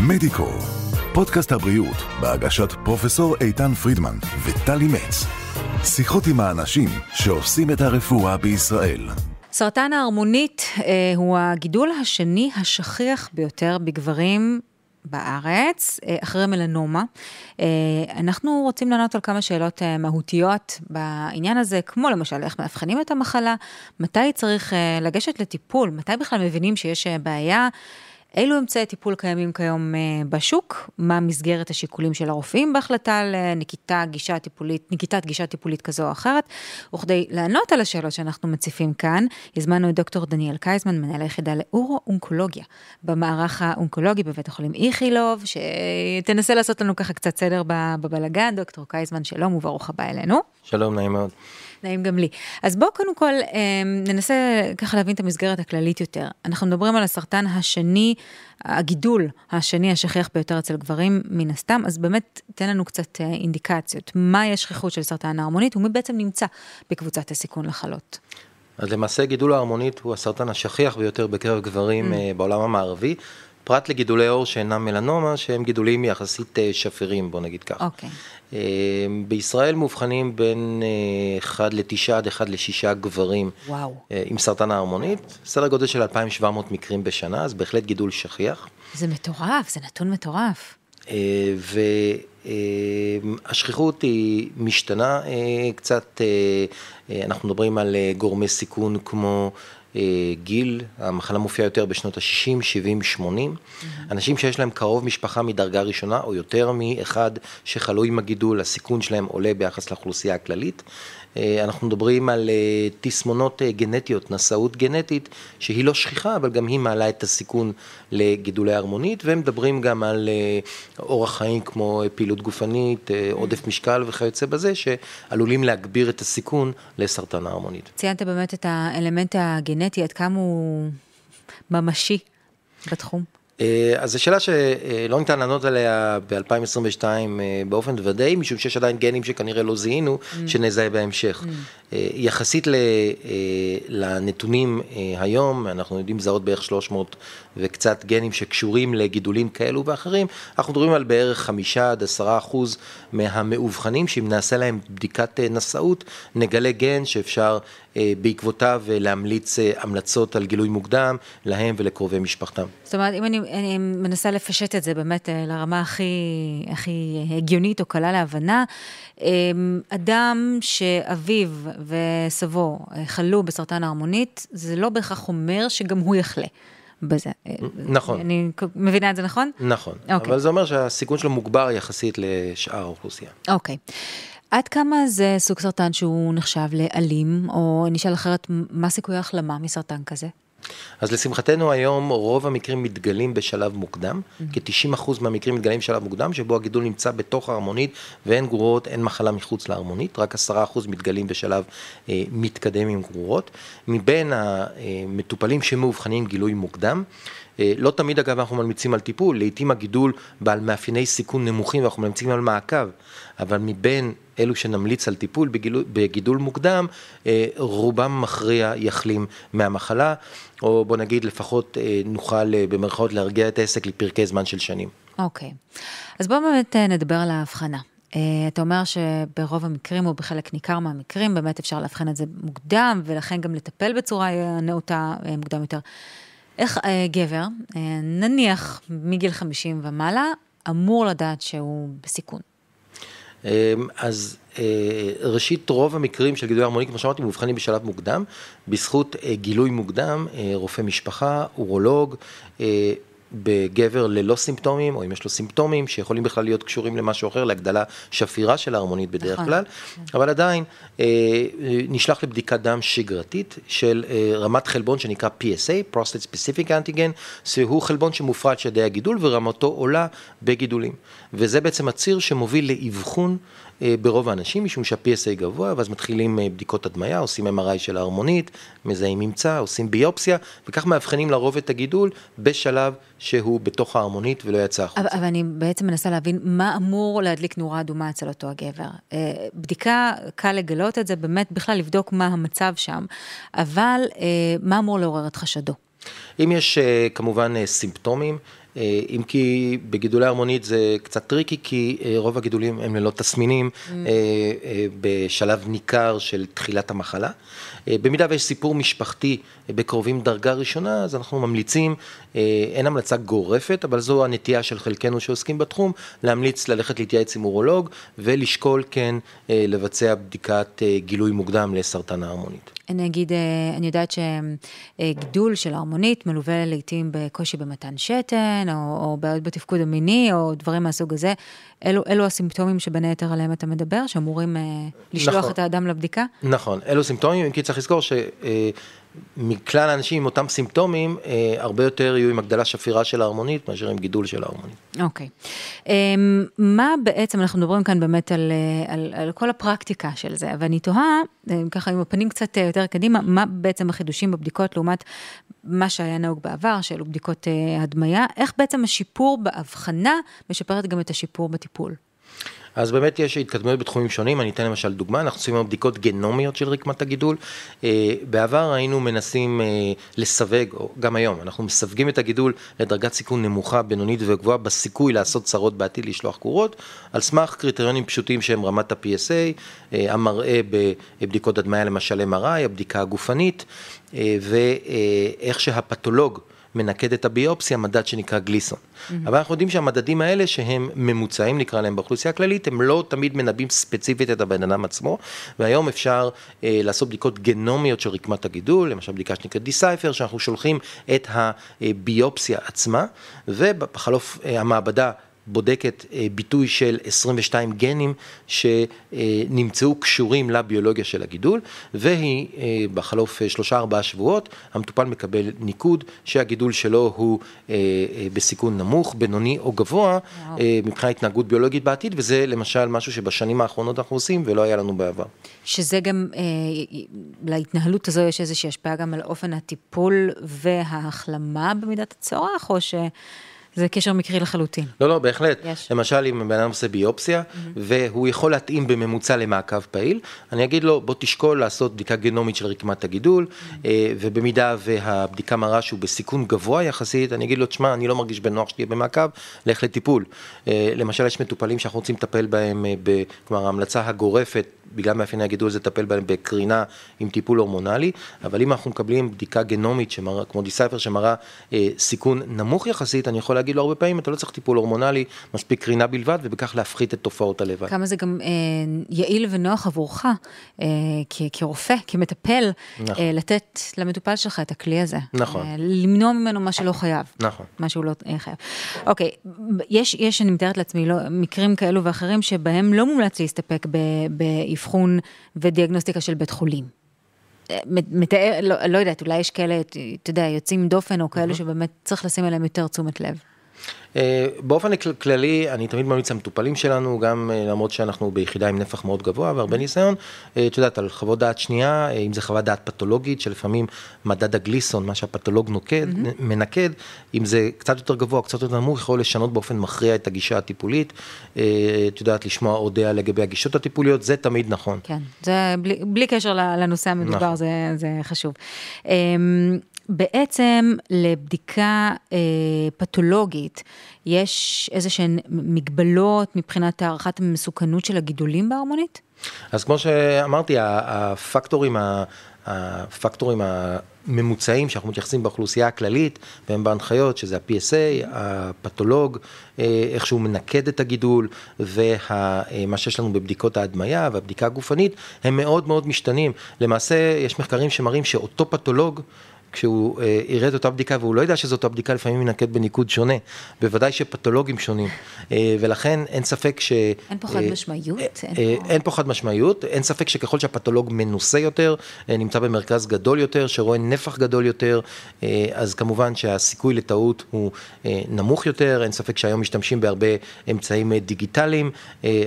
מדיקו, פודקאסט הבריאות בהגשת פרופסור איתן פרידמן וטלי מצ. שיחות עם האנשים שעושים את הרפואה בישראל. סרטן הערמונית אה, הוא הגידול השני השכיח ביותר בגברים בארץ, אה, אחרי מלנומה. אה, אנחנו רוצים לענות על כמה שאלות אה, מהותיות בעניין הזה, כמו למשל איך מאבחנים את המחלה, מתי צריך לגשת לטיפול, מתי בכלל מבינים שיש בעיה. אילו אמצעי טיפול קיימים כיום אה, בשוק? מה מסגרת השיקולים של הרופאים בהחלטה על אה, גישה טיפולית, נקיטת גישה טיפולית כזו או אחרת? וכדי לענות על השאלות שאנחנו מציפים כאן, הזמנו את דוקטור דניאל קייזמן, מנהל היחידה לאורו-אונקולוגיה במערך האונקולוגי בבית החולים איכילוב, שתנסה לעשות לנו ככה קצת סדר בבלגן. דוקטור קייזמן, שלום וברוך הבא אלינו. שלום, נעים מאוד. נעים גם לי. אז בואו קודם כל אמ, ננסה ככה להבין את המסגרת הכללית יותר. אנחנו מדברים על הסרטן השני, הגידול השני השכיח ביותר אצל גברים מן הסתם, אז באמת תן לנו קצת אה, אינדיקציות. מהי השכיחות של סרטן ההרמונית ומי בעצם נמצא בקבוצת הסיכון לחלות. אז למעשה גידול ההרמונית הוא הסרטן השכיח ביותר בקרב גברים mm. אה, בעולם המערבי. פרט לגידולי עור שאינם מלנומה, שהם גידולים יחסית אה, שפירים, בוא נגיד ככה. אוקיי. Okay. בישראל מאובחנים בין 1 ל-9 עד 1 ל-6 גברים וואו. עם סרטן ההרמונית, סדר גודל של 2,700 מקרים בשנה, אז בהחלט גידול שכיח. זה מטורף, זה נתון מטורף. והשכיחות היא משתנה קצת, אנחנו מדברים על גורמי סיכון כמו אה, גיל, המחלה מופיעה יותר בשנות ה-60, 70, 80. Mm-hmm. אנשים שיש להם קרוב משפחה מדרגה ראשונה, או יותר מאחד שחלו עם הגידול, הסיכון שלהם עולה ביחס לאוכלוסייה הכללית. אה, אנחנו מדברים על אה, תסמונות גנטיות, נשאות גנטית, שהיא לא שכיחה, אבל גם היא מעלה את הסיכון לגידולי הרמונית, ומדברים גם על אורח חיים כמו פעילות גופנית, עודף משקל וכיוצא בזה, שעלולים להגביר את הסיכון לסרטן ההרמונית. ציינת באמת את האלמנט הגנטי. גנטי, עד כמה הוא ממשי בתחום? אה, אז זו שאלה שלא ניתן לענות עליה ב-2022 אה, באופן ודאי, משום שיש עדיין גנים שכנראה לא זיהינו, mm. שנזהה בהמשך. Mm. אה, יחסית לנתונים היום, אנחנו יודעים לזהות בערך 300 וקצת גנים שקשורים לגידולים כאלו ואחרים, אנחנו מדברים על בערך 5 עד 10 אחוז מהמאובחנים, שאם נעשה להם בדיקת נשאות, נגלה גן שאפשר בעקבותיו להמליץ המלצות על גילוי מוקדם להם ולקרובי משפחתם. זאת אומרת, אם אני, אני מנסה לפשט את זה באמת לרמה הכי, הכי הגיונית או קלה להבנה, אדם שאביו וסבו חלו בסרטן ההרמונית, זה לא בהכרח אומר שגם הוא יחלה. בזה. נכון. אני מבינה את זה נכון? נכון, okay. אוקיי. אבל זה אומר שהסיכון שלו מוגבר יחסית לשאר האוכלוסייה. אוקיי. Okay. עד כמה זה סוג סרטן שהוא נחשב לאלים, או נשאל אחרת, מה סיכוי ההחלמה מסרטן כזה? אז לשמחתנו היום רוב המקרים מתגלים בשלב מוקדם, mm-hmm. כ-90% מהמקרים מתגלים בשלב מוקדם, שבו הגידול נמצא בתוך ההרמונית ואין גרורות, אין מחלה מחוץ להרמונית, רק 10% מתגלים בשלב אה, מתקדם עם גרורות. מבין המטופלים שמאובחנים גילוי מוקדם, אה, לא תמיד אגב אנחנו ממליצים על טיפול, לעיתים הגידול בעל מאפייני סיכון נמוכים ואנחנו ממליצים על מעקב, אבל מבין אלו שנמליץ על טיפול בגידול, בגידול מוקדם, אה, רובם מכריע יחלים מהמחלה, או בוא נגיד לפחות אה, נוכל במרכאות להרגיע את העסק לפרקי זמן של שנים. אוקיי, okay. אז בואו באמת נדבר על ההבחנה. אתה אומר שברוב המקרים, או בחלק ניכר מהמקרים, באמת אפשר לאבחן את זה מוקדם, ולכן גם לטפל בצורה נאותה מוקדם יותר. איך אה, גבר, אה, נניח מגיל 50 ומעלה, אמור לדעת שהוא בסיכון? אמ, אז אה, ראשית, רוב המקרים של גידול הרמוני, כמו שאמרתי, מאובחנים בשלב מוקדם, בזכות גילוי מוקדם, רופא משפחה, אורולוג, בגבר ללא סימפטומים, או אם יש לו סימפטומים שיכולים בכלל להיות קשורים למשהו אחר, להגדלה שפירה של ההרמונית בדרך נכון. כלל, אבל עדיין אה, נשלח לבדיקת דם שגרתית של אה, רמת חלבון שנקרא PSA, Prostate Specific Antigen, שהוא חלבון שמופרש על ידי הגידול ורמתו עולה בגידולים. וזה בעצם הציר שמוביל לאבחון אה, ברוב האנשים, משום שה-PSA גבוה, ואז מתחילים אה, בדיקות הדמיה, עושים MRI של ההרמונית, מזהים ממצא, עושים ביופסיה, וכך מאבחנים לרוב את הגידול בשלב שהוא בתוך ההרמונית ולא יצא החוצה. אבל, אבל אני בעצם מנסה להבין מה אמור להדליק נורה אדומה אצל אותו הגבר. אה, בדיקה, קל לגלות את זה, באמת בכלל לבדוק מה המצב שם, אבל מה אמור לעורר את חשדו? אם יש כמובן סימפטומים, אם כי בגידולי הערמונית זה קצת טריקי, כי רוב הגידולים הם ללא תסמינים mm. בשלב ניכר של תחילת המחלה. במידה ויש סיפור משפחתי בקרובים דרגה ראשונה, אז אנחנו ממליצים, אין המלצה גורפת, אבל זו הנטייה של חלקנו שעוסקים בתחום, להמליץ ללכת להתייעץ עם אורולוג ולשקול כן לבצע בדיקת גילוי מוקדם לסרטן ההרמונית. אני אגיד, אה, אני יודעת שגידול של ההרמונית מלווה לעיתים בקושי במתן שתן, או, או בעיות בתפקוד המיני, או דברים מהסוג הזה. אלו, אלו הסימפטומים שבין היתר עליהם אתה מדבר, שאמורים אה, לשלוח נכון, את האדם לבדיקה? נכון, אלו סימפטומים, אם כי צריך לזכור ש... אה, מכלל האנשים עם אותם סימפטומים, אה, הרבה יותר יהיו עם הגדלה שפירה של ההרמונית מאשר עם גידול של ההרמונית. אוקיי. Okay. אמ, um, מה בעצם, אנחנו מדברים כאן באמת על, אה, על, על כל הפרקטיקה של זה, ואני תוהה, אה, ככה עם הפנים קצת יותר קדימה, מה בעצם החידושים בבדיקות לעומת מה שהיה נהוג בעבר, שאלו בדיקות uh, הדמיה, איך בעצם השיפור בהבחנה משפרת גם את השיפור בטיפול? אז באמת יש התקדמויות בתחומים שונים, אני אתן למשל דוגמה, אנחנו עושים היום בדיקות גנומיות של רקמת הגידול. אה, בעבר היינו מנסים אה, לסווג, או גם היום, אנחנו מסווגים את הגידול לדרגת סיכון נמוכה, בינונית וגבוהה בסיכוי לעשות צרות בעתיד לשלוח קורות, על סמך קריטריונים פשוטים שהם רמת ה-PSA, אה, המראה בבדיקות הדמיה למשל MRI, הבדיקה הגופנית, ואיך שהפתולוג מנקד את הביופסיה, מדד שנקרא גליסון. Mm-hmm. אבל אנחנו יודעים שהמדדים האלה שהם ממוצעים נקרא להם באוכלוסייה הכללית, הם לא תמיד מנבאים ספציפית את הבן אדם עצמו, והיום אפשר אה, לעשות בדיקות גנומיות של רקמת הגידול, למשל בדיקה שנקראת דיסייפר, שאנחנו שולחים את הביופסיה עצמה, ובחלוף אה, המעבדה בודקת אה, ביטוי של 22 גנים שנמצאו קשורים לביולוגיה של הגידול, והיא אה, בחלוף אה, שלושה ארבעה שבועות, המטופל מקבל ניקוד שהגידול שלו הוא בסיכון נמוך, בינוני או גבוה, מבחינת התנהגות ביולוגית בעתיד, וזה למשל משהו שבשנים האחרונות אנחנו עושים ולא היה לנו בעבר. שזה גם, להתנהלות הזו יש איזושהי השפעה גם על אופן הטיפול וההחלמה במידת הצורך, או ש... זה קשר מקרי לחלוטין. לא, לא, בהחלט. יש. למשל, אם בן אדם עושה ביופסיה, mm-hmm. והוא יכול להתאים בממוצע למעקב פעיל, אני אגיד לו, בוא תשקול לעשות בדיקה גנומית של רקמת הגידול, mm-hmm. ובמידה והבדיקה מראה שהוא בסיכון גבוה יחסית, אני אגיד לו, תשמע, אני לא מרגיש בנוח שתהיה במעקב, לך לטיפול. אה, למשל, יש מטופלים שאנחנו רוצים לטפל בהם, אה, כלומר, ההמלצה הגורפת, בגלל מאפייני הגידול, זה לטפל בהם בקרינה עם טיפול הורמונלי, אבל אם אנחנו מקבלים בדיקה גנומית, שמראה, כמו דיסייפר, שמראה אה, סיכון נמוך יחסית, אני יכול להגיד לו הרבה פעמים, אתה לא צריך טיפול הורמונלי, מספיק קרינה בלבד, ובכך להפחית את תופעות הלוואי. כמה זה גם אה, יעיל ונוח עבורך, אה, כרופא, כמטפל, נכון. אה, לתת למטופל שלך את הכלי הזה. נכון. אה, למנוע ממנו מה שלא חייב. נכון. מה שהוא לא אה, חייב. אוקיי, יש, יש, אני מתארת לעצמי, לא, מקרים כאלו ואחרים, שבהם לא מומלץ להסתפק באבחון ודיאגנוסטיקה של בית חולים. מתאר, לא, לא יודעת, אולי יש כאלה, אתה יודע, יוצאים דופן או כאלה שבאמת צריך לשים עליהם יותר תשומת לב. אה, באופן כללי, אני תמיד ממליץ למטופלים שלנו, גם אה, למרות שאנחנו ביחידה עם נפח מאוד גבוה והרבה ניסיון, אה, את יודעת, על חוות דעת שנייה, אם זה חוות דעת פתולוגית, שלפעמים מדד הגליסון, מה שהפתולוג נוקד, mm-hmm. מנקד, אם זה קצת יותר גבוה, קצת יותר נמוך, יכול לשנות באופן מכריע את הגישה הטיפולית. את יודעת, לשמוע עוד דעה לגבי הגישות הטיפוליות, זה תמיד נכון. כן, זה בלי, בלי קשר לנושא המדובר, נכון. זה, זה חשוב. בעצם לבדיקה אה, פתולוגית, יש איזה שהן מגבלות מבחינת הערכת המסוכנות של הגידולים בהרמונית? אז כמו שאמרתי, הפקטורים, הפקטורים הממוצעים שאנחנו מתייחסים באוכלוסייה הכללית, והם בהנחיות, שזה ה-PSA, הפתולוג, אה, איך שהוא מנקד את הגידול, ומה אה, שיש לנו בבדיקות ההדמיה והבדיקה הגופנית, הם מאוד מאוד משתנים. למעשה, יש מחקרים שמראים שאותו פתולוג, כשהוא אה, יראה את אותה בדיקה והוא לא יודע שזאת אותה בדיקה, לפעמים יינקט בניקוד שונה. בוודאי שפתולוגים שונים. אה, ולכן אין ספק ש... אין פה חד אה, משמעיות? אין פה חד משמעיות. אין ספק שככל שהפתולוג מנוסה יותר, נמצא במרכז גדול יותר, שרואה נפח גדול יותר, אז כמובן שהסיכוי לטעות הוא נמוך יותר. אין ספק שהיום משתמשים בהרבה אמצעים דיגיטליים,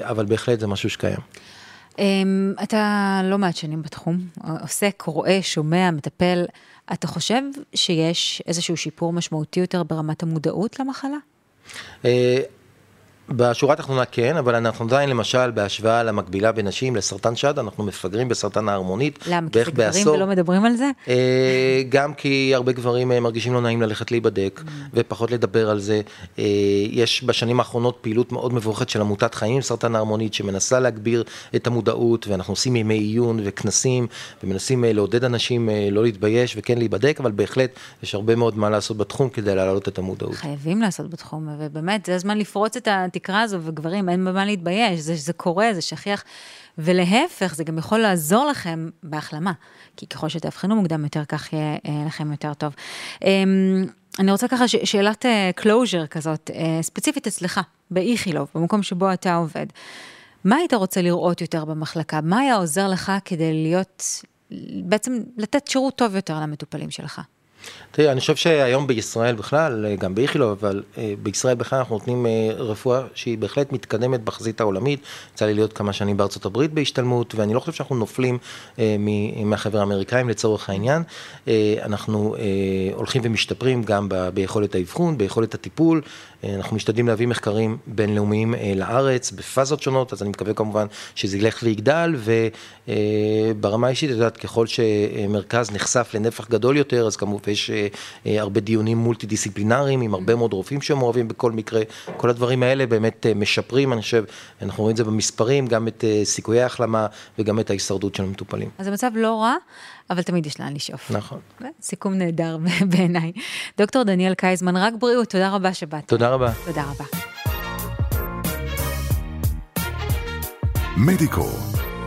אבל בהחלט זה משהו שקיים. אמ, אתה לא מעט שנים בתחום, עוסק, רואה, שומע, מטפל. אתה חושב שיש איזשהו שיפור משמעותי יותר ברמת המודעות למחלה? בשורה התחתונה כן, אבל אנחנו עדיין למשל בהשוואה למקבילה בנשים לסרטן שד, אנחנו מפגרים בסרטן ההרמונית. למה? כי זה גברים בעשור. ולא מדברים על זה? אה, גם כי הרבה גברים אה, מרגישים לא נעים ללכת להיבדק, mm. ופחות לדבר על זה. אה, יש בשנים האחרונות פעילות מאוד מבורכת של עמותת חיים עם סרטן ההרמונית, שמנסה להגביר את המודעות, ואנחנו עושים ימי עיון וכנסים, ומנסים לעודד אנשים לא להתבייש וכן להיבדק, אבל בהחלט יש הרבה מאוד מה לעשות בתחום כדי להעלות את המודעות. חייבים לעשות בתחום, ובאמת, זה הזמן לפרוץ את התקרה הזו, וגברים, אין במה להתבייש, זה, זה קורה, זה שכיח. ולהפך, זה גם יכול לעזור לכם בהחלמה, כי ככל שתאבחנו מוקדם יותר, כך יהיה אה, לכם יותר טוב. אמ, אני רוצה ככה ש- שאלת אה, כזאת, אה, ספציפית אצלך, באיכילוב, במקום שבו אתה עובד. מה היית רוצה לראות יותר במחלקה? מה היה עוזר לך כדי להיות, בעצם לתת שירות טוב יותר למטופלים שלך? תראי, אני חושב שהיום בישראל בכלל, גם באיכילוב, אבל אה, בישראל בכלל אנחנו נותנים אה, רפואה שהיא בהחלט מתקדמת בחזית העולמית. יצא לי להיות כמה שנים בארצות הברית בהשתלמות, ואני לא חושב שאנחנו נופלים אה, מהחבר האמריקאים לצורך העניין. אנחנו הולכים ומשתפרים גם ביכולת האבחון, ביכולת הטיפול. אנחנו משתדלים להביא מחקרים בינלאומיים לארץ בפאזות שונות, אז אני מקווה כמובן שזה ילך ויגדל, וברמה האישית, את יודעת, ככל שמרכז נחשף לנפח גדול יותר, אז כמובן יש אה, הרבה דיונים מולטי דיסציפלינריים עם הרבה מאוד רופאים שמעורבים בכל מקרה, כל הדברים האלה באמת אה, משפרים, אני חושב, אנחנו רואים את זה במספרים, גם את אה, סיכויי ההחלמה וגם את ההישרדות של המטופלים. אז המצב לא רע. אבל תמיד יש לאן לשאוף. נכון. סיכום נהדר בעיניי. דוקטור דניאל קייזמן, רק בריאות, תודה רבה שבאת. תודה רבה. תודה רבה. מדיקו,